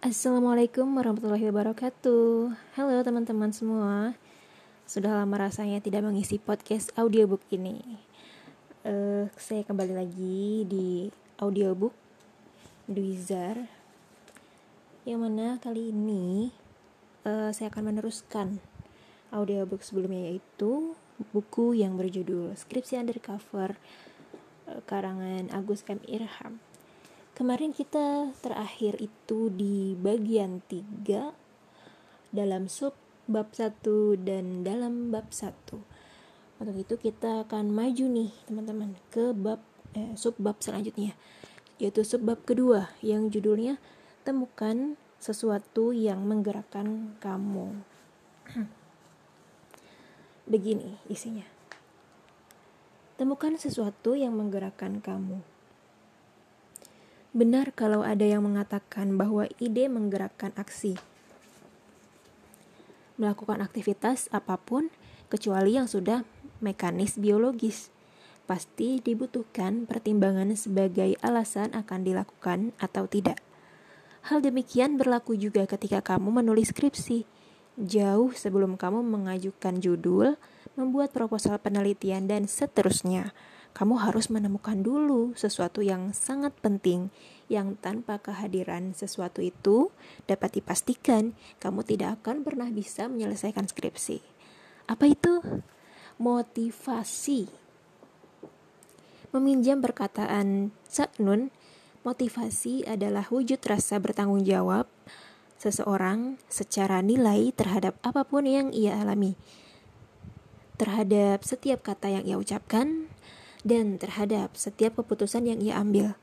Assalamualaikum warahmatullahi wabarakatuh. Halo teman-teman semua. Sudah lama rasanya tidak mengisi podcast audiobook ini. Uh, Saya kembali lagi di audiobook Duizar Yang mana kali ini uh, Saya akan meneruskan audiobook sebelumnya yaitu Buku yang berjudul Skripsi Undercover uh, Karangan Agus M. Irham Kemarin kita terakhir itu di bagian 3 dalam sub bab 1 dan dalam bab 1. Untuk itu kita akan maju nih teman-teman ke bab eh, sub bab selanjutnya yaitu sub bab kedua yang judulnya temukan sesuatu yang menggerakkan kamu. Begini isinya. Temukan sesuatu yang menggerakkan kamu. Benar kalau ada yang mengatakan bahwa ide menggerakkan aksi. Melakukan aktivitas apa pun kecuali yang sudah mekanis biologis. Pasti dibutuhkan pertimbangan sebagai alasan akan dilakukan atau tidak. Hal demikian berlaku juga ketika kamu menulis skripsi. Jauh sebelum kamu mengajukan judul, membuat proposal penelitian, dan seterusnya kamu harus menemukan dulu sesuatu yang sangat penting yang tanpa kehadiran sesuatu itu dapat dipastikan kamu tidak akan pernah bisa menyelesaikan skripsi. Apa itu? Motivasi. Meminjam perkataan Nun, motivasi adalah wujud rasa bertanggung jawab seseorang secara nilai terhadap apa pun yang ia alami, terhadap setiap kata yang ia ucapkan, dan terhadap setiap keputusan yang ia ambil.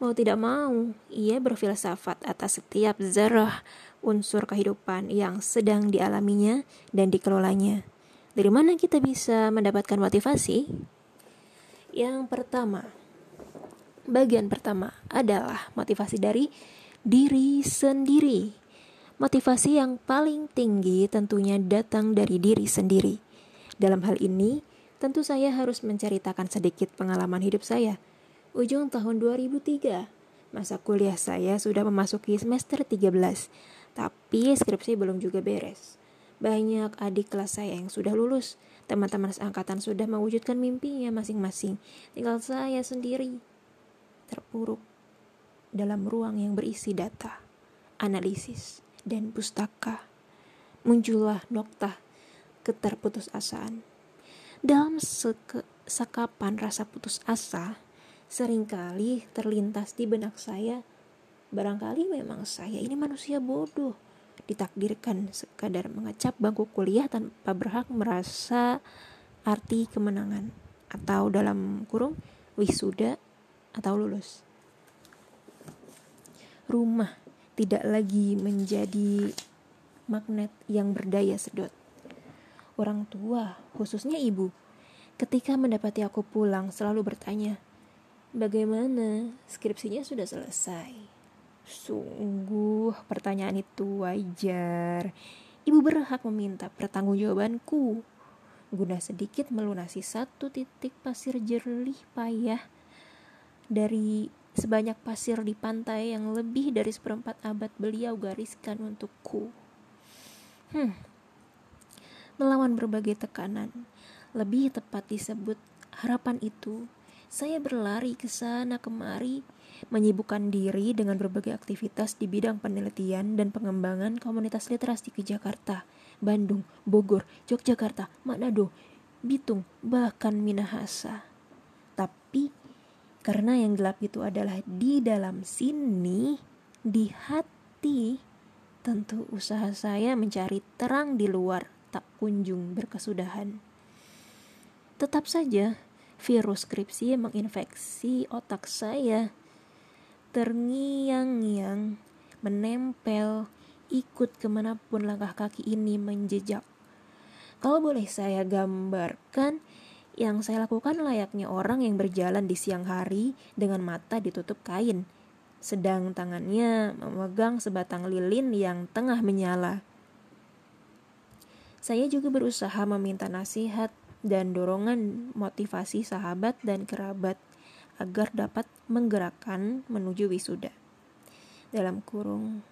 Mau tidak mau, ia berfilsafat atas setiap zarah unsur kehidupan yang sedang dialaminya dan dikelolanya. Dari mana kita bisa mendapatkan motivasi? Yang pertama, bagian pertama adalah motivasi dari diri sendiri. Motivasi yang paling tinggi tentunya datang dari diri sendiri. Dalam hal ini, tentu saya harus menceritakan sedikit pengalaman hidup saya. Ujung tahun 2003, masa kuliah saya sudah memasuki semester 13, tapi skripsi belum juga beres. Banyak adik kelas saya yang sudah lulus, teman-teman seangkatan sudah mewujudkan mimpinya masing-masing. Tinggal saya sendiri, terpuruk dalam ruang yang berisi data, analisis, dan pustaka. Muncullah nokta keterputusasaan dalam sekapan rasa putus asa, sering kali terlintas di benak saya, barangkali memang saya ini manusia bodoh, ditakdirkan sekadar mengecap bangku kuliah tanpa berhak merasa arti kemenangan, atau dalam kurung wisuda atau lulus. Rumah tidak lagi menjadi magnet yang berdaya sedot orang tua, khususnya ibu, ketika mendapati aku pulang selalu bertanya, bagaimana skripsinya sudah selesai? Sungguh pertanyaan itu wajar. Ibu berhak meminta pertanggungjawabanku guna sedikit melunasi satu titik pasir jernih payah dari sebanyak pasir di pantai yang lebih dari seperempat abad beliau gariskan untukku. Hmm, melawan berbagai tekanan. Lebih tepat disebut harapan itu, saya berlari ke sana kemari, menyibukkan diri dengan berbagai aktivitas di bidang penelitian dan pengembangan komunitas literasi ke Jakarta, Bandung, Bogor, Yogyakarta, Manado, Bitung, bahkan Minahasa. Tapi karena yang gelap itu adalah di dalam sini, di hati, tentu usaha saya mencari terang di luar tak kunjung berkesudahan. Tetap saja, virus skripsi menginfeksi otak saya. Terngiang-ngiang, menempel, ikut ke mana pun langkah kaki ini menjejak. Kalau boleh saya gambarkan, yang saya lakukan layaknya orang yang berjalan di siang hari dengan mata ditutup kain, sedang tangannya memegang sebatang lilin yang tengah menyala. Saya juga berusaha meminta nasihat dan dorongan motivasi sahabat dan kerabat agar dapat menggerakkan menuju wisuda. Dalam kurung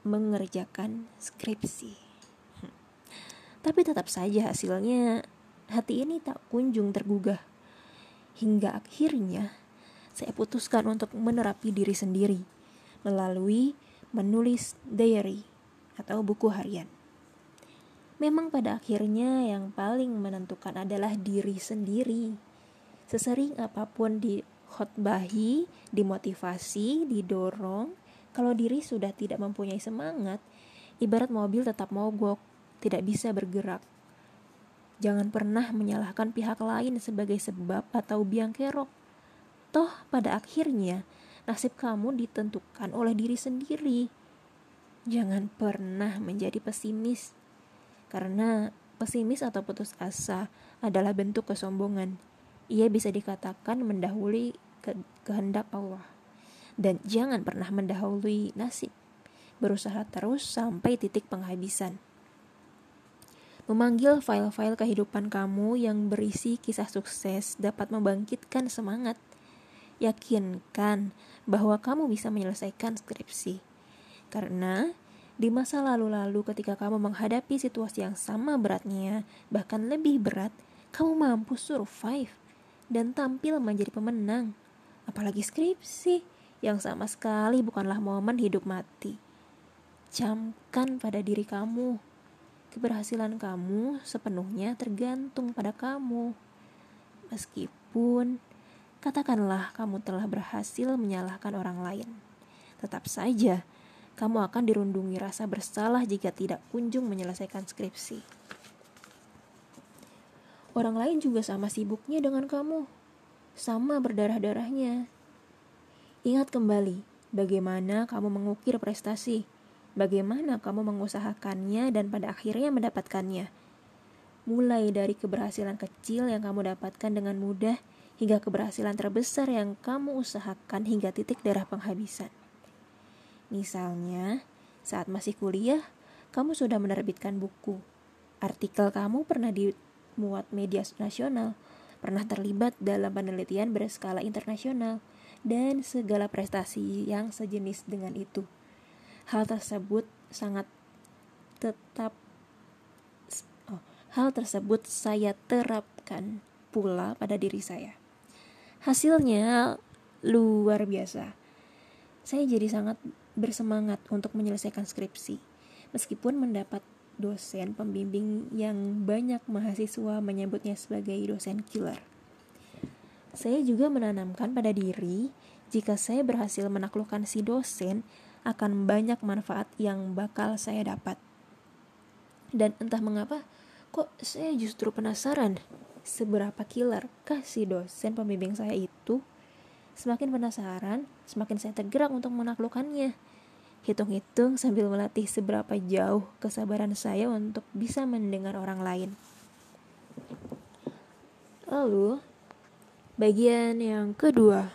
mengerjakan skripsi. Hmm. Tapi tetap saja hasilnya hati ini tak kunjung tergugah. Hingga akhirnya saya putuskan untuk menerapi diri sendiri melalui menulis diary atau buku harian. Memang pada akhirnya yang paling menentukan adalah diri sendiri. Sesering apa pun dikhotbahi, dimotivasi, didorong, kalau diri sudah tidak mempunyai semangat, ibarat mobil tetap mogok, tidak bisa bergerak. Jangan pernah menyalahkan pihak lain sebagai sebab atau biang kerok. Toh pada akhirnya nasib kamu ditentukan oleh diri sendiri. Jangan pernah menjadi pesimis karena pesimis atau putus asa adalah bentuk kesombongan. Ia bisa dikatakan mendahului ke kehendak Allah. Dan jangan pernah mendahului nasib. Berusaha terus sampai titik penghabisan. Memanggil file-file kehidupan kamu yang berisi kisah sukses dapat membangkitkan semangat. Yakinkan bahwa kamu bisa menyelesaikan skripsi. Karena di masa lalu-lalu ketika kamu menghadapi situasi yang sama beratnya, bahkan lebih berat, kamu mampu survive dan tampil menjadi pemenang. Apalagi skripsi yang sama sekali bukanlah momen hidup mati. Camkan pada diri kamu. Keberhasilan kamu sepenuhnya tergantung pada kamu. Meskipun katakanlah kamu telah berhasil menyalahkan orang lain. Tetap saja, kamu akan dirundungi rasa bersalah jika tidak kunjung menyelesaikan skripsi. Orang lain juga sama sibuknya dengan kamu, sama berdarah-darahnya. Ingat kembali bagaimana kamu mengukir prestasi, bagaimana kamu mengusahakannya dan pada akhirnya mendapatkannya. Mulai dari keberhasilan kecil yang kamu dapatkan dengan mudah hingga keberhasilan terbesar yang kamu usahakan hingga titik darah penghabisan. Misalnya, saat masih kuliah, kamu sudah menerbitkan buku. Artikel kamu pernah dimuat media nasional, pernah terlibat dalam penelitian berskala internasional, dan segala prestasi yang sejenis dengan itu. Hal tersebut sangat tetap oh, hal tersebut saya terapkan pula pada diri saya. Hasilnya luar biasa. Saya jadi sangat bersemangat untuk menyelesaikan skripsi. Meskipun mendapat dosen pembimbing yang banyak mahasiswa menyebutnya sebagai dosen killer. Saya juga menanamkan pada diri jika saya berhasil menaklukkan si dosen akan banyak manfaat yang bakal saya dapat. Dan entah mengapa, kok saya justru penasaran seberapa killer kah si dosen pembimbing saya itu Semakin penasaran, semakin saya tergerak untuk menaklukkannya. Hitung-hitung sambil melatih seberapa jauh kesabaran saya untuk bisa mendengar orang lain. Lalu, bagian yang kedua,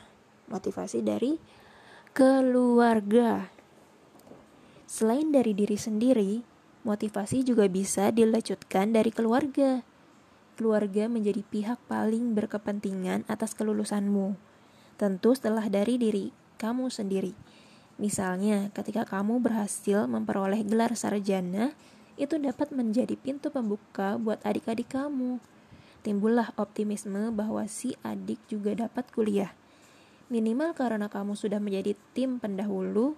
motivasi dari keluarga. Selain dari diri sendiri, motivasi juga bisa dilecutkan dari keluarga. Keluarga menjadi pihak paling berkepentingan atas kelulusanmu tentu setelah dari diri kamu sendiri. Misalnya, ketika kamu berhasil memperoleh gelar sarjana, itu dapat menjadi pintu pembuka buat adik-adik kamu. Timbullah optimisme bahwa si adik juga dapat kuliah. Minimal karena kamu sudah menjadi tim pendahulu,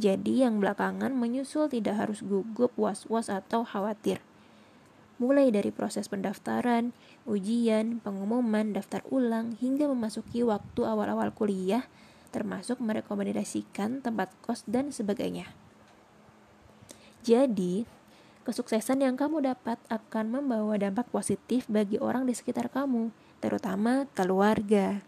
jadi yang belakangan menyusul tidak harus gugup, was-was, atau khawatir mulai dari proses pendaftaran, ujian, pengumuman, daftar ulang, hingga memasuki waktu awal-awal kuliah, termasuk merekomendasikan tempat kos dan sebagainya. Jadi, kesuksesan yang kamu dapat akan membawa dampak positif bagi orang di sekitar kamu, terutama keluarga.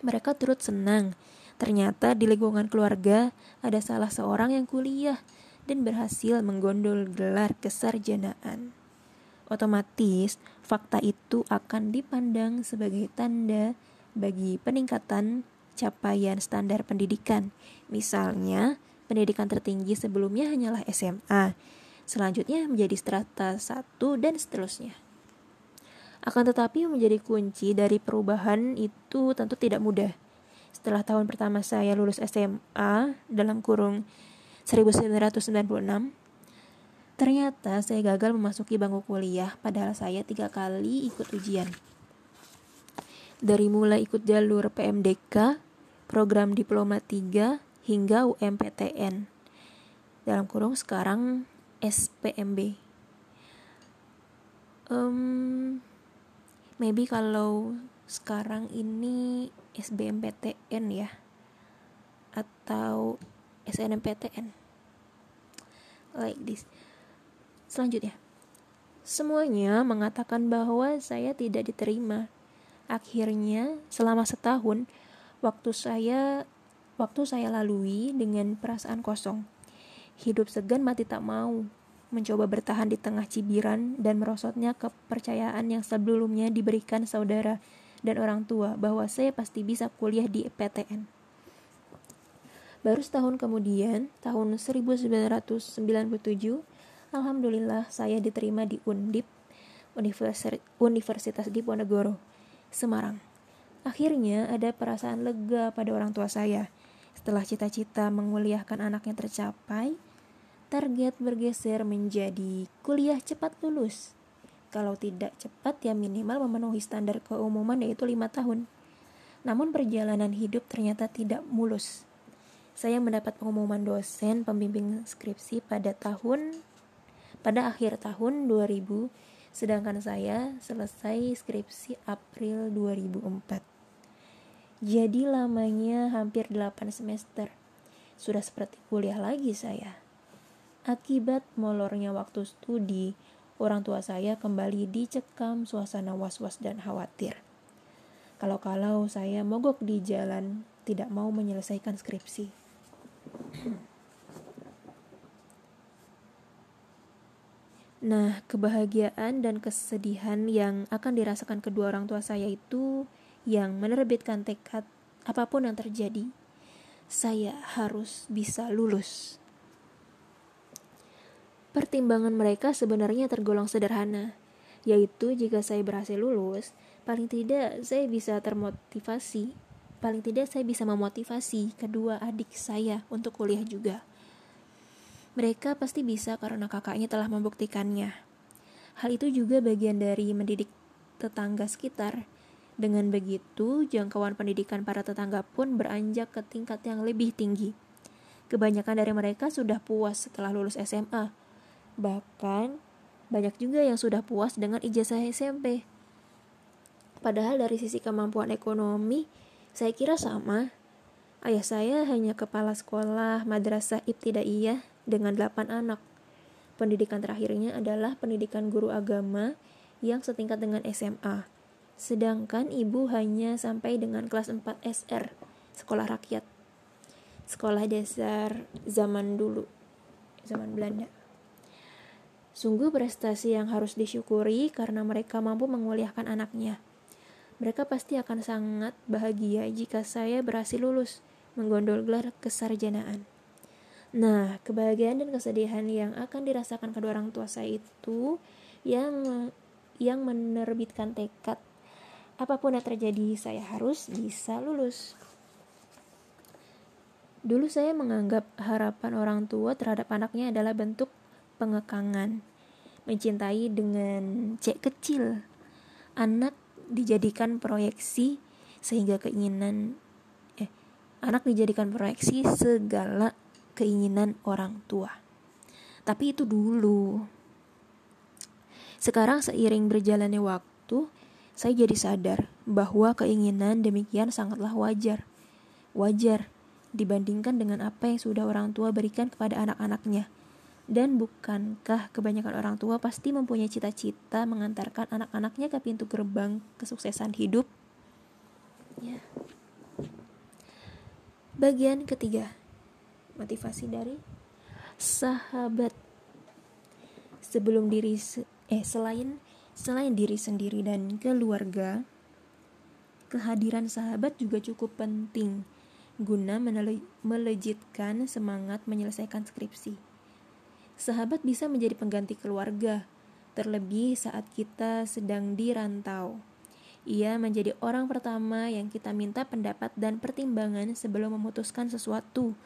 Mereka turut senang. Ternyata di lingkungan keluarga ada salah seorang yang kuliah dan berhasil menggondol gelar kesarjanaan otomatis fakta itu akan dipandang sebagai tanda bagi peningkatan capaian standar pendidikan. Misalnya, pendidikan tertinggi sebelumnya hanyalah SMA, selanjutnya menjadi strata 1 dan seterusnya. Akan tetapi menjadi kunci dari perubahan itu tentu tidak mudah. Setelah tahun pertama saya lulus SMA dalam kurung 1996, ternyata saya gagal memasuki bangku kuliah padahal saya tiga kali ikut ujian. Dari mulai ikut jalur PMDK, program diploma 3, hingga UMPTN. Dalam kurung sekarang SPMB. Um, maybe kalau sekarang ini SBMPTN ya atau SNMPTN like this selanjutnya semuanya mengatakan bahwa saya tidak diterima akhirnya selama setahun waktu saya waktu saya lalui dengan perasaan kosong hidup segan mati tak mau mencoba bertahan di tengah cibiran dan merosotnya kepercayaan yang sebelumnya diberikan saudara dan orang tua bahwa saya pasti bisa kuliah di PTN. Baru setahun kemudian, tahun 1997, Alhamdulillah saya diterima di Undip, Universitas Diponegoro, Semarang. Akhirnya ada perasaan lega pada orang tua saya. Setelah cita-cita menguliahkan anaknya tercapai, target bergeser menjadi kuliah cepat lulus. Kalau tidak cepat ya minimal memenuhi standar keumuman yaitu lima tahun. Namun perjalanan hidup ternyata tidak mulus. Saya mendapat pengumuman dosen pembimbing skripsi pada tahun pada akhir tahun 2000 sedangkan saya selesai skripsi April 2004. Jadi lamanya hampir 8 semester. Sudah seperti kuliah lagi saya. Akibat molornya waktu studi, orang tua saya kembali dicekam suasana was-was dan khawatir. Kalau-kalau saya mogok di jalan, tidak mau menyelesaikan skripsi. Nah, kebahagiaan dan kesedihan yang akan dirasakan kedua orang tua saya itu yang menerbitkan tekad apa pun yang terjadi, saya harus bisa lulus. Pertimbangan mereka sebenarnya tergolong sederhana, yaitu jika saya berhasil lulus, paling tidak saya bisa termotivasi, paling tidak saya bisa memotivasi kedua adik saya untuk kuliah juga. Mereka pasti bisa karena kakaknya telah membuktikannya. Hal itu juga bagian dari mendidik tetangga sekitar. Dengan begitu, jangkauan pendidikan para tetangga pun beranjak ke tingkat yang lebih tinggi. Kebanyakan dari mereka sudah puas setelah lulus SMA, Bahkan banyak juga yang sudah puas dengan ijazah SMP. Padahal dari sisi kemampuan ekonomi, saya kira sama. Ayah saya hanya kepala sekolah madrasah ibtidaiyah dengan 8 anak. Pendidikan terakhirnya adalah pendidikan guru agama yang setingkat dengan SMA. Sedangkan ibu hanya sampai dengan kelas 4 SR, sekolah rakyat. Sekolah dasar zaman dulu, zaman Belanda. Sungguh prestasi yang harus disyukuri karena mereka mampu menguliahkan anaknya. Mereka pasti akan sangat bahagia jika saya berhasil lulus, menggondol gelar kesarjanaan. Nah, kebahagiaan dan kesedihan yang akan dirasakan kedua orang tua saya itu yang yang menerbitkan tekad apa pun yang terjadi saya harus bisa lulus. Dulu saya menganggap harapan orang tua terhadap anaknya adalah bentuk pengekangan, mencintai dengan cek kecil. Anak dijadikan proyeksi sehingga keinginan eh anak dijadikan proyeksi segala keinginan orang tua. Tapi itu dulu. Sekarang seiring berjalannya waktu, saya jadi sadar bahwa keinginan demikian sangatlah wajar. Wajar dibandingkan dengan apa yang sudah orang tua berikan kepada anak-anaknya dan bukankah kebanyakan orang tua pasti mempunyai cita-cita mengantarkan anak-anaknya ke pintu gerbang kesuksesan hidup? Ya. Bagian ketiga, motivasi dari sahabat. Sebelum diri eh selain selain diri sendiri dan keluarga, kehadiran sahabat juga cukup penting guna melejitkan semangat menyelesaikan skripsi. Sahabat bisa menjadi pengganti keluarga, terlebih saat kita sedang di rantau. Ia menjadi orang pertama yang kita minta pendapat dan pertimbangan sebelum memutuskan sesuatu,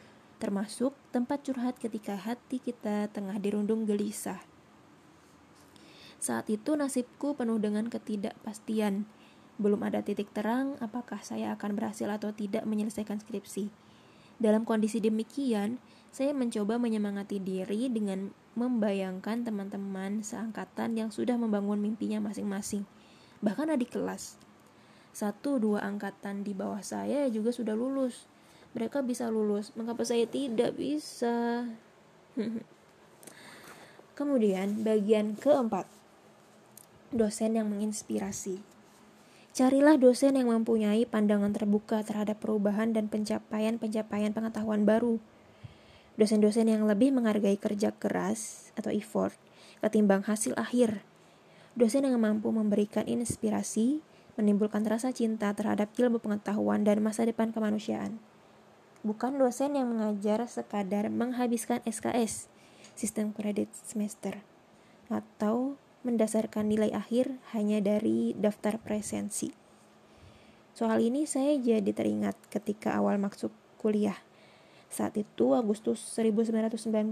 termasuk tempat curhat ketika hati kita tengah dirundung gelisah. Saat itu nasibku penuh dengan ketidakpastian. Belum ada titik terang apakah saya akan berhasil atau tidak menyelesaikan skripsi. Dalam kondisi demikian, saya mencoba menyemangati diri dengan membayangkan teman-teman seangkatan yang sudah membangun mimpinya masing-masing bahkan adik kelas. Satu dua angkatan di bawah saya juga sudah lulus. Mereka bisa lulus, mengapa saya tidak bisa? Kemudian bagian keempat, dosen yang menginspirasi. Carilah dosen yang mempunyai pandangan terbuka terhadap perubahan dan pencapaian-pencapaian pengetahuan baru. Dosen-dosen yang lebih menghargai kerja keras atau effort ketimbang hasil akhir dosen yang mampu memberikan inspirasi, menimbulkan rasa cinta terhadap ilmu pengetahuan dan masa depan kemanusiaan. Bukan dosen yang mengajar sekadar menghabiskan SKS, sistem kredit semester, atau mendasarkan nilai akhir hanya dari daftar presensi. Soal ini saya jadi teringat ketika awal masuk kuliah. Saat itu Agustus 1997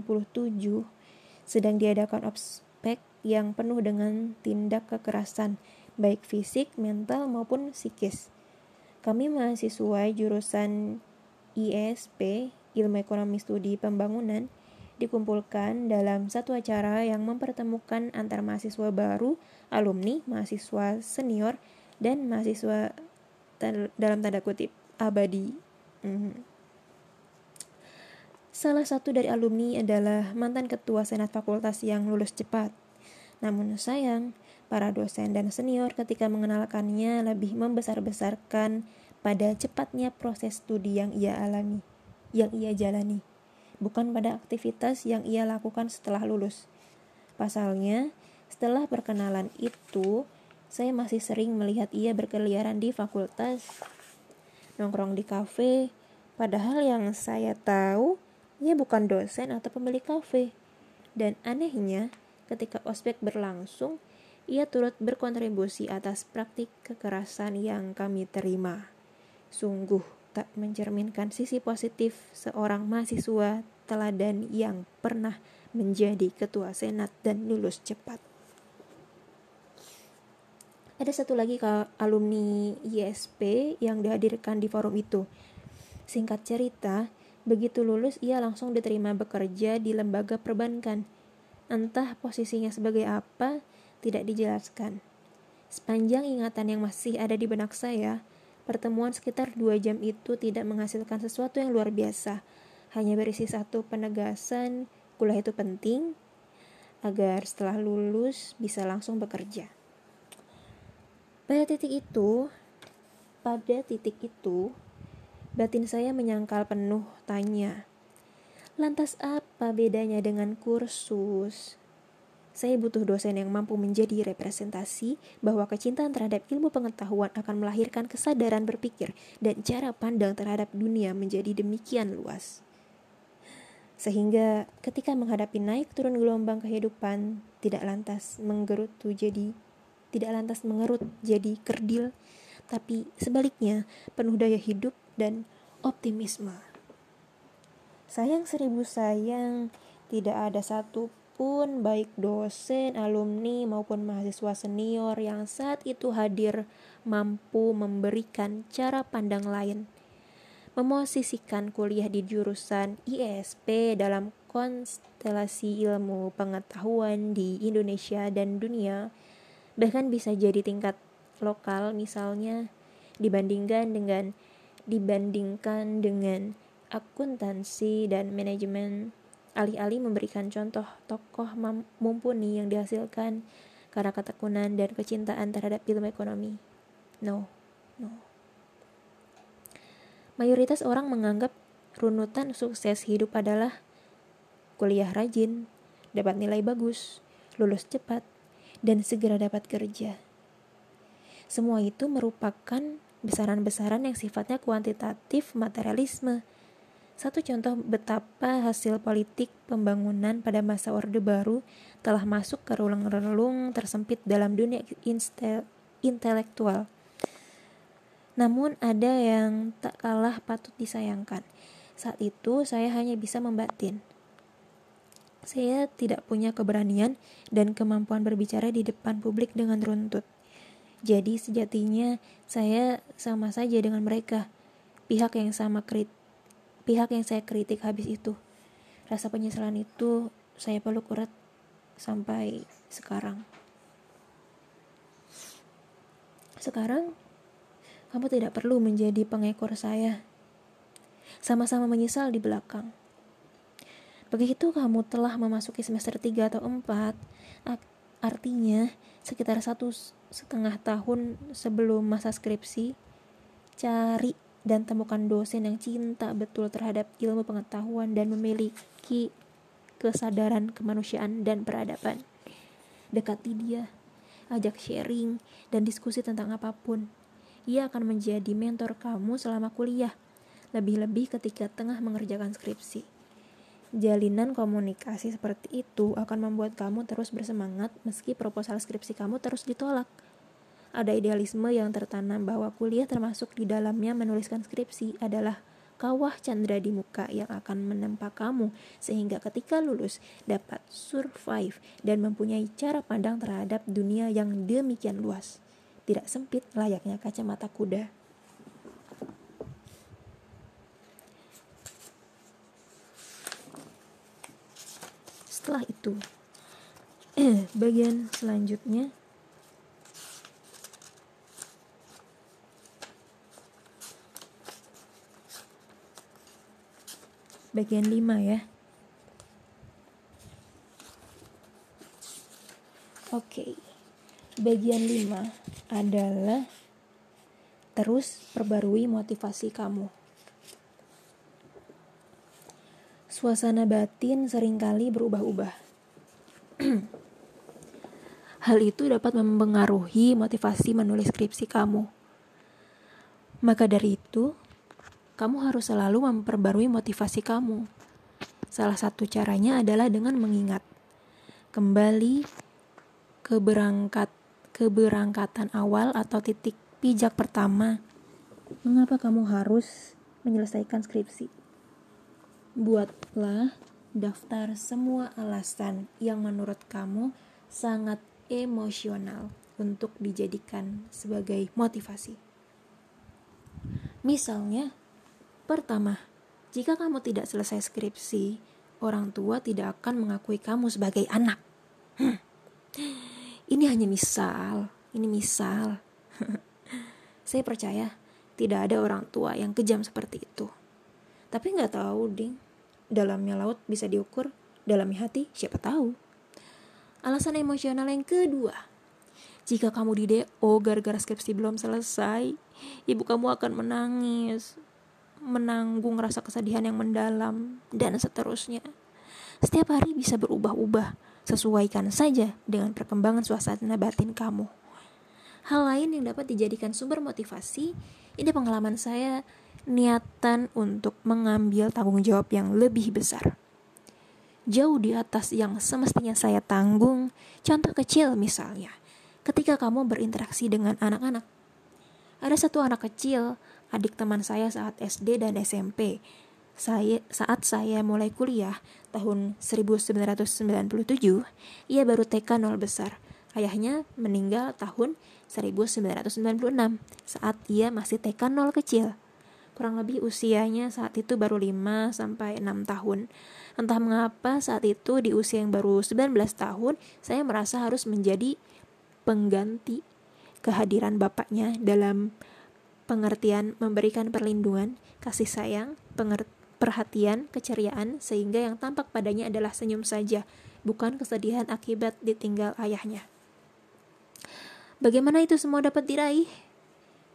sedang diadakan ospek yang penuh dengan tindak kekerasan, baik fisik, mental, maupun psikis. Kami mahasiswa jurusan ISP, Ilmu Ekonomi Studi Pembangunan, dikumpulkan dalam satu acara yang mempertemukan antar mahasiswa baru, alumni, mahasiswa senior, dan mahasiswa dalam tanda kutip abadi. Mm. Salah satu dari alumni adalah mantan ketua senat fakultas yang lulus cepat. Namun sayang, para dosen dan senior ketika mengenalkannya lebih membesar-besarkan pada cepatnya proses studi yang ia alami, yang ia jalani, bukan pada aktivitas yang ia lakukan setelah lulus. Pasalnya, setelah perkenalan itu, saya masih sering melihat ia berkeliaran di fakultas, nongkrong di kafe, padahal yang saya tahu, ia bukan dosen atau pemilik kafe. Dan anehnya, ketika ospek berlangsung, ia turut berkontribusi atas praktik kekerasan yang kami terima. Sungguh tak mencerminkan sisi positif seorang mahasiswa teladan yang pernah menjadi ketua senat dan lulus cepat. Ada satu lagi alumni ISP yang dihadirkan di forum itu. Singkat cerita, begitu lulus ia langsung diterima bekerja di lembaga perbankan Entah posisinya sebagai apa, tidak dijelaskan. Sepanjang ingatan yang masih ada di benak saya, pertemuan sekitar dua jam itu tidak menghasilkan sesuatu yang luar biasa. Hanya berisi satu penegasan, kuliah itu penting, agar setelah lulus bisa langsung bekerja. Pada titik itu, pada titik itu, batin saya menyangkal penuh tanya. Lantas apa bedanya dengan kursus? Saya butuh dosen yang mampu menjadi representasi bahwa kecintaan terhadap ilmu pengetahuan akan melahirkan kesadaran berpikir dan cara pandang terhadap dunia menjadi demikian luas. Sehingga ketika menghadapi naik turun gelombang kehidupan tidak lantas menggerutu jadi tidak lantas mengerut jadi kerdil, tapi sebaliknya penuh daya hidup dan optimisme. Sayang seribu sayang, tidak ada satupun baik dosen, alumni maupun mahasiswa senior yang saat itu hadir mampu memberikan cara pandang lain. Memosisikan kuliah di jurusan ISP dalam konstelasi ilmu pengetahuan di Indonesia dan dunia, bahkan bisa jadi tingkat lokal misalnya dibandingkan dengan dibandingkan dengan akuntansi dan manajemen alih-alih memberikan contoh tokoh mumpuni yang dihasilkan karena ketekunan dan kecintaan terhadap ilmu ekonomi. No, no. Mayoritas orang menganggap runutan sukses hidup adalah kuliah rajin, dapat nilai bagus, lulus cepat, dan segera dapat kerja. Semua itu merupakan besaran-besaran yang sifatnya kuantitatif materialisme Satu contoh betapa hasil politik pembangunan pada masa Orde Baru telah masuk ke relung-relung tersempit dalam dunia intelektual. Namun ada yang tak kalah patut disayangkan. Saat itu saya hanya bisa membatin. Saya tidak punya keberanian dan kemampuan berbicara di depan publik dengan runtut. Jadi sejatinya saya sama saja dengan mereka. Pihak yang sama kritik pihak yang saya kritik habis itu. Rasa penyesalan itu saya peluk erat sampai sekarang. Sekarang, kamu tidak perlu menjadi pengekor saya. Sama-sama menyesal di belakang. Begitu kamu telah memasuki semester 3 atau 4, artinya sekitar satu setengah tahun sebelum masa skripsi, cari dan temukan dosen yang cinta betul terhadap ilmu pengetahuan dan memiliki kesadaran kemanusiaan dan peradaban. Dekati dia, ajak sharing dan diskusi tentang apa pun. Ia akan menjadi mentor kamu selama kuliah, lebih-lebih ketika tengah mengerjakan skripsi. Jalinan komunikasi seperti itu akan membuat kamu terus bersemangat meski proposal skripsi kamu terus ditolak. Ada idealisme yang tertanam bahwa kuliah termasuk di dalamnya menuliskan skripsi adalah kawah candra di muka yang akan menempa kamu sehingga ketika lulus dapat survive dan mempunyai cara pandang terhadap dunia yang demikian luas. Tidak sempit layaknya kacamata kuda. Setelah itu, bagian selanjutnya bagian 5 ya. Oke. Bagian 5 adalah terus perbarui motivasi kamu. Suasana batin sering kali berubah-ubah. Hal itu dapat mempengaruhi motivasi menulis skripsi kamu. Maka dari itu, kamu harus selalu memperbarui motivasi kamu. Salah satu caranya adalah dengan mengingat kembali keberangkat keberangkatan awal atau titik pijak pertama. Mengapa kamu harus menyelesaikan skripsi? Buatlah daftar semua alasan yang menurut kamu sangat emosional untuk dijadikan sebagai motivasi. Misalnya, Pertama, jika kamu tidak selesai skripsi, orang tua tidak akan mengakui kamu sebagai anak. Hmm. Ini hanya misal, ini misal. Saya percaya tidak ada orang tua yang kejam seperti itu. Tapi nggak tahu, ding. Dalamnya laut bisa diukur, dalamnya hati siapa tahu. Alasan emosional yang kedua, jika kamu di DO gara-gara skripsi belum selesai, ibu kamu akan menangis menanggung rasa kesedihan yang mendalam, dan seterusnya. Setiap hari bisa berubah-ubah, sesuaikan saja dengan perkembangan suasana batin kamu. Hal lain yang dapat dijadikan sumber motivasi, ini pengalaman saya niatan untuk mengambil tanggung jawab yang lebih besar. Jauh di atas yang semestinya saya tanggung, contoh kecil misalnya, ketika kamu berinteraksi dengan anak-anak. Ada satu anak kecil adik teman saya saat SD dan SMP. Saya, saat saya mulai kuliah tahun 1997, ia baru TK nol besar. Ayahnya meninggal tahun 1996 saat ia masih TK nol kecil. Kurang lebih usianya saat itu baru 5 sampai 6 tahun. Entah mengapa saat itu di usia yang baru 19 tahun, saya merasa harus menjadi pengganti kehadiran bapaknya dalam pengertian memberikan perlindungan, kasih sayang, perhatian, keceriaan, sehingga yang tampak padanya adalah senyum saja, bukan kesedihan akibat ditinggal ayahnya. Bagaimana itu semua dapat diraih?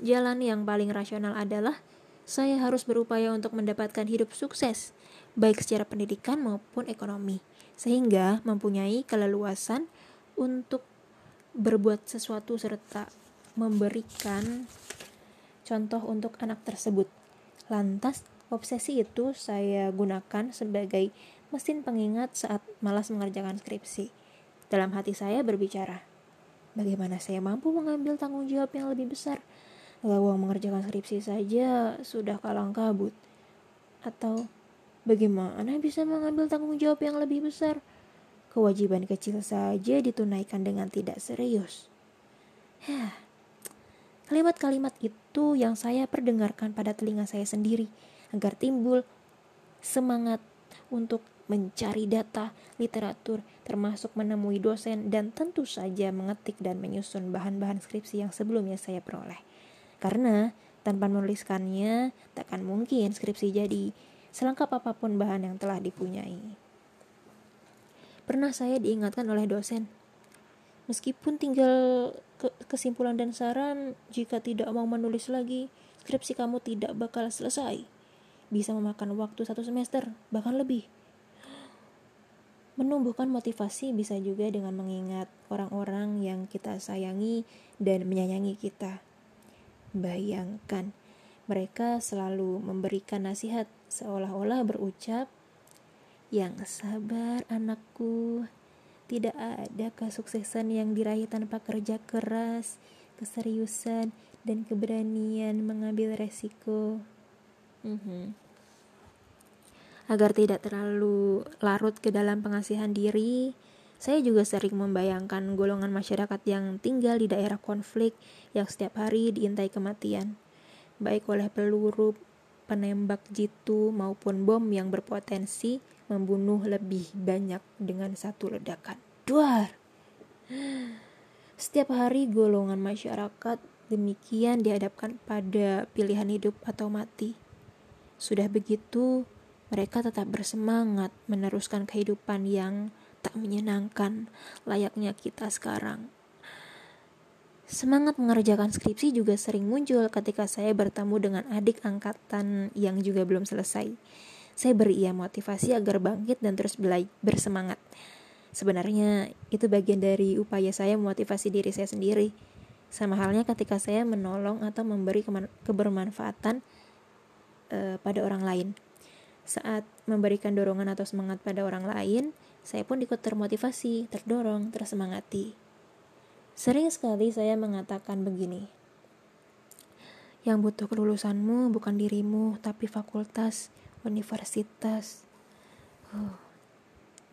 Jalan yang paling rasional adalah saya harus berupaya untuk mendapatkan hidup sukses, baik secara pendidikan maupun ekonomi, sehingga mempunyai keleluasan untuk berbuat sesuatu serta memberikan contoh untuk anak tersebut. Lantas, Obsesi itu saya gunakan sebagai mesin pengingat saat malas mengerjakan skripsi. Dalam hati saya berbicara, bagaimana saya mampu mengambil tanggung jawab yang lebih besar? Lawang mengerjakan skripsi saja sudah kalang kabut. Atau bagaimana bisa mengambil tanggung jawab yang lebih besar? Kewajiban kecil saja ditunaikan dengan tidak serius. Kalimat-kalimat itu yang saya perdengarkan pada telinga saya sendiri agar timbul semangat untuk mencari data, literatur, termasuk menemui dosen, dan tentu saja mengetik dan menyusun bahan-bahan skripsi yang sebelumnya saya peroleh. Karena tanpa menuliskannya, takkan mungkin skripsi jadi selengkap apa pun bahan yang telah dipunyai. Pernah saya diingatkan oleh dosen, meskipun tinggal kesimpulan dan saran, jika tidak mau menulis lagi, skripsi kamu tidak bakal selesai bisa memakan waktu satu semester, bahkan lebih. Menumbuhkan motivasi bisa juga dengan mengingat orang-orang yang kita sayangi dan menyayangi kita. Bayangkan, mereka selalu memberikan nasihat seolah-olah berucap, "Yang sabar, anakku. Tidak ada kesuksesan yang diraih tanpa kerja keras, keseriusan, dan keberanian mengambil resiko." Mm-hmm. Agar tidak terlalu larut ke dalam pengasihan diri, saya juga sering membayangkan golongan masyarakat yang tinggal di daerah konflik yang setiap hari diintai kematian, baik oleh peluru, penembak jitu, maupun bom yang berpotensi membunuh lebih banyak dengan satu ledakan. Duar! Setiap hari golongan masyarakat demikian dihadapkan pada pilihan hidup atau mati. Sudah begitu, mereka tetap bersemangat meneruskan kehidupan yang tak menyenangkan layaknya kita sekarang. Semangat mengerjakan skripsi juga sering muncul ketika saya bertemu dengan adik angkatan yang juga belum selesai. Saya beri ia motivasi agar bangkit dan terus bersemangat. Sebenarnya itu bagian dari upaya saya memotivasi diri saya sendiri. Sama halnya ketika saya menolong atau memberi kebermanfaatan uh, pada orang lain. Saat memberikan dorongan atau semangat pada orang lain, saya pun ikut termotivasi, terdorong, tersemangati. Sering sekali saya mengatakan begini, yang butuh kelulusanmu bukan dirimu, tapi fakultas, universitas. Uh,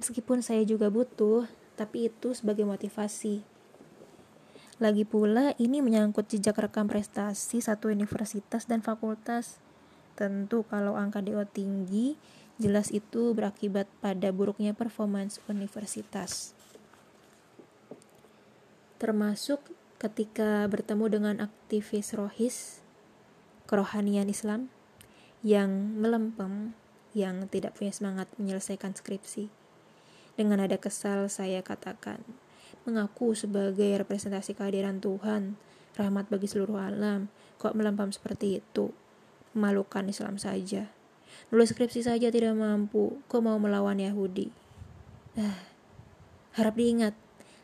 meskipun saya juga butuh, tapi itu sebagai motivasi. Lagi pula, ini menyangkut jejak rekam prestasi satu universitas dan fakultas. Tentu kalau angka DO tinggi, jelas itu berakibat pada buruknya performance universitas. Termasuk ketika bertemu dengan aktivis rohis, kerohanian Islam, yang melempem, yang tidak punya semangat menyelesaikan skripsi. Dengan ada kesal saya katakan, mengaku sebagai representasi kehadiran Tuhan, rahmat bagi seluruh alam, kok melempam seperti itu memalukan Islam saja. Nulis skripsi saja tidak mampu, kok mau melawan Yahudi? Ah, harap diingat,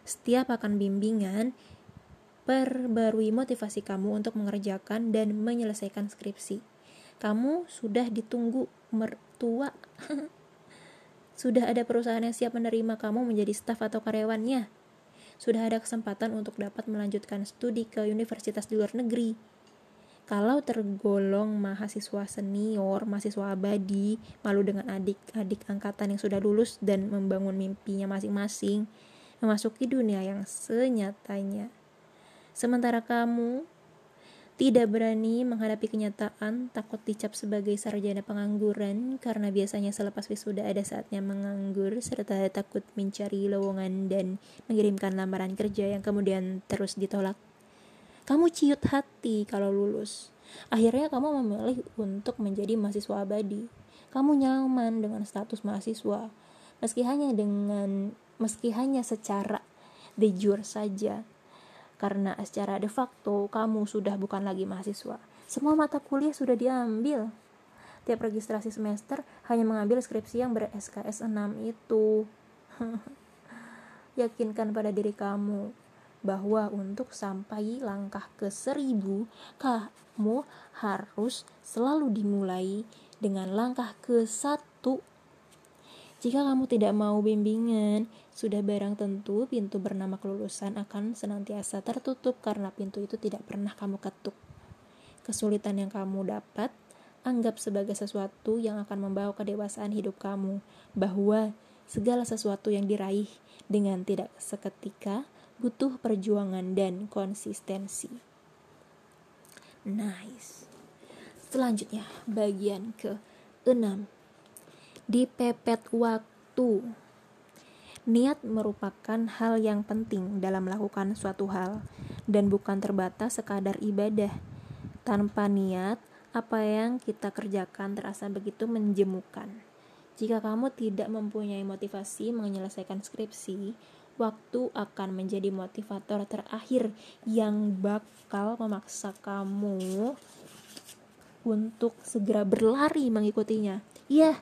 setiap akan bimbingan, perbarui motivasi kamu untuk mengerjakan dan menyelesaikan skripsi. Kamu sudah ditunggu mertua. sudah ada perusahaan yang siap menerima kamu menjadi staf atau karyawannya. Sudah ada kesempatan untuk dapat melanjutkan studi ke universitas di luar negeri kalau tergolong mahasiswa senior, mahasiswa abadi, malu dengan adik-adik angkatan yang sudah lulus dan membangun mimpinya masing-masing, memasuki dunia yang senyatanya. Sementara kamu tidak berani menghadapi kenyataan, takut dicap sebagai sarjana pengangguran karena biasanya selepas wisuda ada saatnya menganggur serta takut mencari lowongan dan mengirimkan lamaran kerja yang kemudian terus ditolak kamu ciut hati kalau lulus. Akhirnya kamu memilih untuk menjadi mahasiswa abadi. Kamu nyaman dengan status mahasiswa, meski hanya dengan meski hanya secara de jure saja. Karena secara de facto kamu sudah bukan lagi mahasiswa. Semua mata kuliah sudah diambil. Tiap registrasi semester hanya mengambil skripsi yang ber-SKS 6 itu. Yakinkan pada diri kamu bahwa untuk sampai langkah ke seribu, kamu harus selalu dimulai dengan langkah ke satu. Jika kamu tidak mau bimbingan, sudah barang tentu pintu bernama kelulusan akan senantiasa tertutup karena pintu itu tidak pernah kamu ketuk. Kesulitan yang kamu dapat, anggap sebagai sesuatu yang akan membawa kedewasaan hidup kamu, bahwa segala sesuatu yang diraih dengan tidak seketika butuh perjuangan dan konsistensi. Nice. Selanjutnya, bagian ke-6. Dipepet waktu. Niat merupakan hal yang penting dalam melakukan suatu hal dan bukan terbatas sekadar ibadah. Tanpa niat, apa yang kita kerjakan terasa begitu menjemukan. Jika kamu tidak mempunyai motivasi menyelesaikan skripsi, waktu akan menjadi motivator terakhir yang bakal memaksa kamu untuk segera berlari mengikutinya. Iya,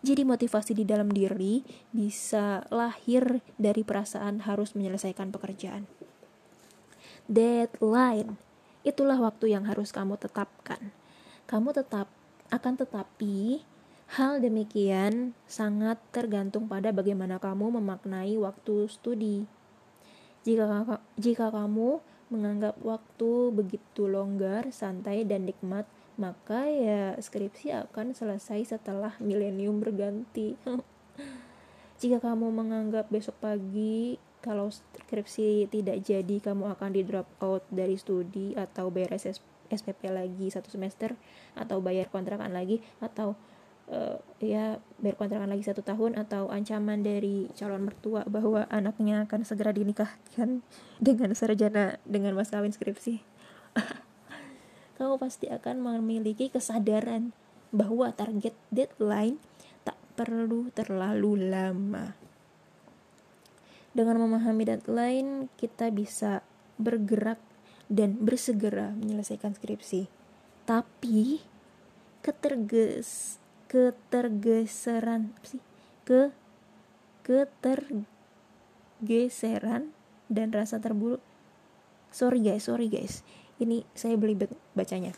jadi motivasi di dalam diri bisa lahir dari perasaan harus menyelesaikan pekerjaan. Deadline, itulah waktu yang harus kamu tetapkan. Kamu tetap akan tetapi hal demikian sangat tergantung pada bagaimana kamu memaknai waktu studi. Jika jika kamu menganggap waktu begitu longgar, santai dan nikmat, maka ya skripsi akan selesai setelah milenium berganti. Jika kamu menganggap besok pagi kalau skripsi tidak jadi kamu akan di drop out dari studi atau bayar SPP lagi satu semester atau bayar kontrakan lagi atau uh, ya bayar kontrakan lagi satu tahun atau ancaman dari calon mertua bahwa anaknya akan segera dinikahkan dengan sarjana dengan mas kawin skripsi kamu pasti akan memiliki kesadaran bahwa target deadline tak perlu terlalu lama. Dengan memahami deadline, kita bisa bergerak dan bersegera menyelesaikan skripsi. Tapi keterges ketergeseran sih? Ke ketergeseran dan rasa terburu sorry guys sorry guys ini saya belibet bacanya.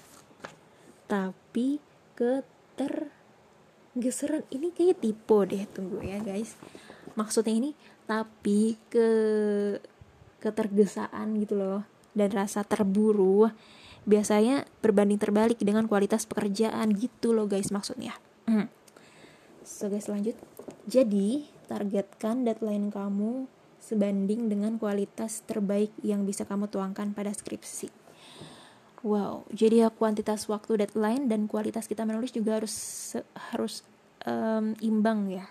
Tapi ketergeseran. Ini kayak tipe deh tunggu ya guys. Maksudnya ini tapi ke ketergesaan gitu loh. Dan rasa terburu. Biasanya berbanding terbalik dengan kualitas pekerjaan gitu loh guys maksudnya. Hmm. so guys lanjut. Jadi targetkan deadline kamu sebanding dengan kualitas terbaik yang bisa kamu tuangkan pada skripsi Wow, jadi ya kuantitas waktu deadline dan kualitas kita menulis juga harus harus um, imbang ya.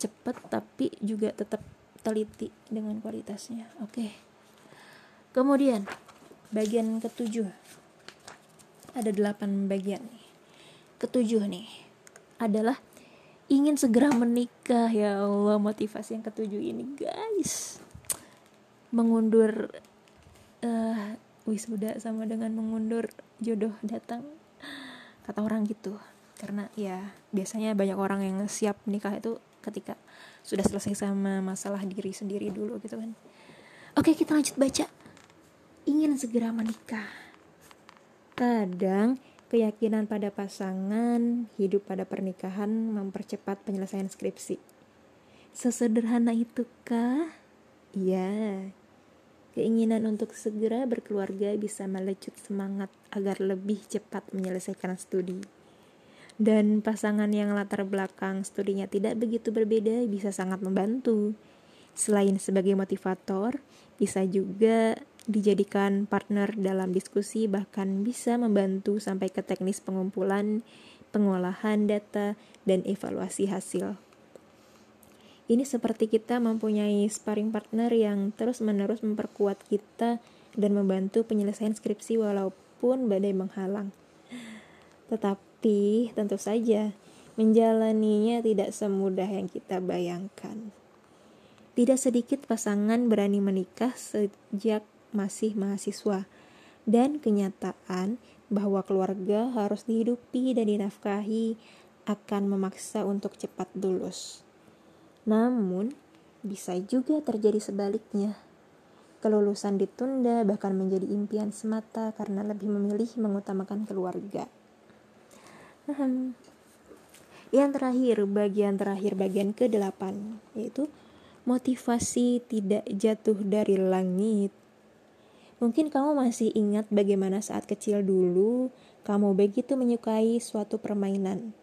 Cepet tapi juga tetap teliti dengan kualitasnya. Oke. Okay. Kemudian bagian ketujuh ada delapan bagian nih. Ketujuh nih adalah ingin segera menikah ya Allah motivasi yang ketujuh ini guys mengundur uh, wisuda sama dengan mengundur jodoh datang kata orang gitu. Karena ya biasanya banyak orang yang siap nikah itu ketika sudah selesai sama masalah diri sendiri dulu gitu kan. Oke kita lanjut baca. Ingin segera menikah. Kadang keyakinan pada pasangan hidup pada pernikahan mempercepat penyelesaian skripsi. Sesederhana itukah? Iya Keinginan untuk segera berkeluarga bisa melecut semangat agar lebih cepat menyelesaikan studi. Dan pasangan yang latar belakang studinya tidak begitu berbeda bisa sangat membantu. Selain sebagai motivator, bisa juga dijadikan partner dalam diskusi bahkan bisa membantu sampai ke teknis pengumpulan, pengolahan data, dan evaluasi hasil. Ini seperti kita mempunyai sparring partner yang terus-menerus memperkuat kita dan membantu penyelesaian skripsi walaupun badai menghalang. Tetapi tentu saja menjalaninya tidak semudah yang kita bayangkan. Tidak sedikit pasangan berani menikah sejak masih mahasiswa dan kenyataan bahwa keluarga harus dihidupi dan dinafkahi akan memaksa untuk cepat lulus. Namun, bisa juga terjadi sebaliknya. Kelulusan ditunda bahkan menjadi impian semata karena lebih memilih mengutamakan keluarga. Yang terakhir, bagian terakhir, bagian ke-8, yaitu motivasi tidak jatuh dari langit. Mungkin kamu masih ingat bagaimana saat kecil dulu kamu begitu menyukai suatu permainan.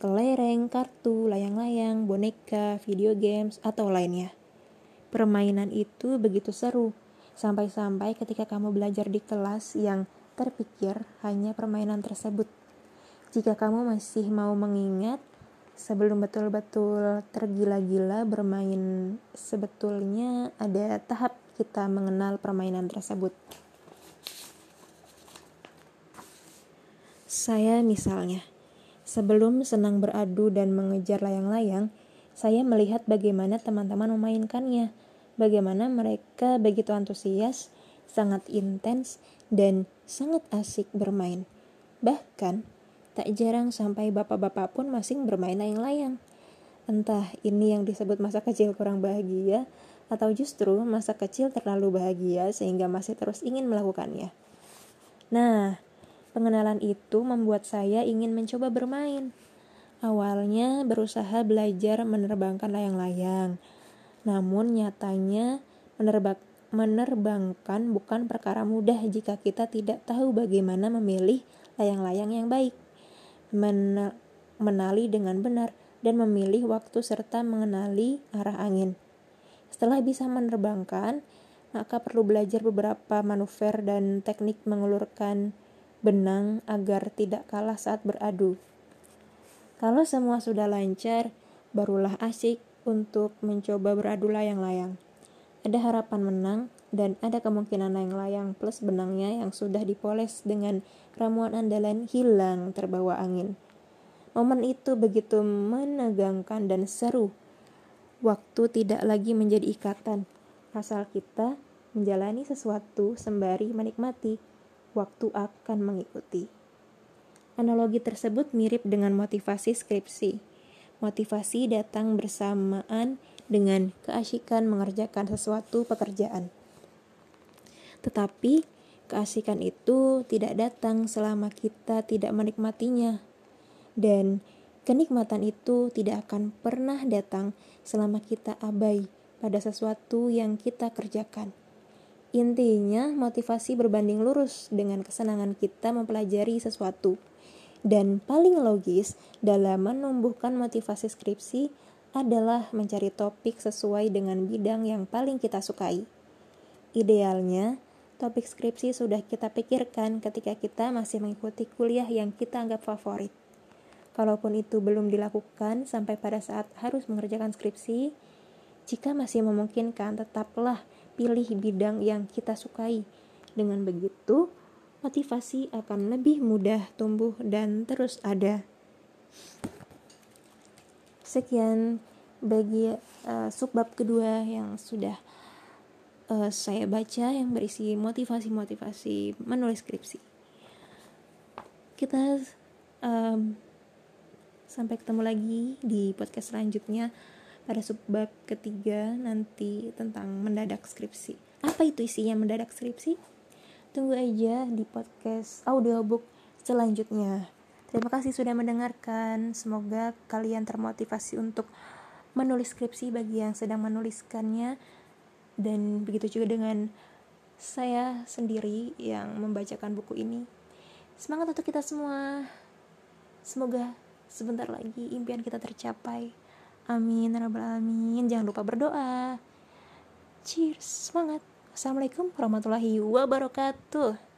Kelereng, kartu, layang-layang, boneka, video games, atau lainnya. Permainan itu begitu seru, sampai-sampai ketika kamu belajar di kelas yang terpikir hanya permainan tersebut. Jika kamu masih mau mengingat, sebelum betul-betul tergila-gila bermain, sebetulnya ada tahap kita mengenal permainan tersebut. Saya misalnya, sebelum senang beradu dan mengejar layang-layang, saya melihat bagaimana teman-teman memainkannya, bagaimana mereka begitu antusias, sangat intens, dan sangat asik bermain. Bahkan, Tak jarang sampai bapak-bapak pun masih bermain layang-layang. Entah ini yang disebut masa kecil kurang bahagia, atau justru masa kecil terlalu bahagia sehingga masih terus ingin melakukannya. Nah, pengenalan itu membuat saya ingin mencoba bermain. Awalnya berusaha belajar menerbangkan layang-layang, namun nyatanya menerbang menerbangkan bukan perkara mudah jika kita tidak tahu bagaimana memilih layang-layang yang baik menali dengan benar dan memilih waktu serta mengenali arah angin. Setelah bisa menerbangkan, maka perlu belajar beberapa manuver dan teknik mengulurkan benang agar tidak kalah saat beradu. Kalau semua sudah lancar, barulah asik untuk mencoba beradu layang-layang. Ada harapan menang dan ada kemungkinan layang-layang plus benangnya yang sudah dipoles dengan ramuan andalan hilang terbawa angin. Momen itu begitu menegangkan dan seru. Waktu tidak lagi menjadi ikatan, asal kita menjalani sesuatu sembari menikmati. Waktu akan mengikuti. Analogi tersebut mirip dengan motivasi skripsi. Motivasi datang bersamaan dengan keasikan mengerjakan sesuatu pekerjaan. Tetapi keasikan itu tidak datang selama kita tidak menikmatinya. Dan kenikmatan itu tidak akan pernah datang selama kita abai pada sesuatu yang kita kerjakan. Intinya, motivasi berbanding lurus dengan kesenangan kita mempelajari sesuatu. Dan paling logis dalam menumbuhkan motivasi skripsi adalah mencari topik sesuai dengan bidang yang paling kita sukai. Idealnya, topik skripsi sudah kita pikirkan ketika kita masih mengikuti kuliah yang kita anggap favorit. Kalaupun itu belum dilakukan sampai pada saat harus mengerjakan skripsi, jika masih memungkinkan, tetaplah pilih bidang yang kita sukai. Dengan begitu, motivasi akan lebih mudah tumbuh dan terus ada. Sekian bagi uh, subbab kedua yang sudah uh, saya baca yang berisi motivasi-motivasi menulis skripsi. Kita um, sampai ketemu lagi di podcast selanjutnya pada subbab ketiga nanti tentang mendadak skripsi. Apa itu isinya mendadak skripsi? Tunggu aja di podcast audiobook selanjutnya. Terima kasih sudah mendengarkan. Semoga kalian termotivasi untuk menulis skripsi bagi yang sedang menuliskannya dan begitu juga dengan saya sendiri yang membacakan buku ini. Semangat untuk kita semua. Semoga sebentar lagi impian kita tercapai. Amin, ya rabbal alamin. Jangan lupa berdoa. Cheers, semangat. Assalamualaikum warahmatullahi wabarakatuh.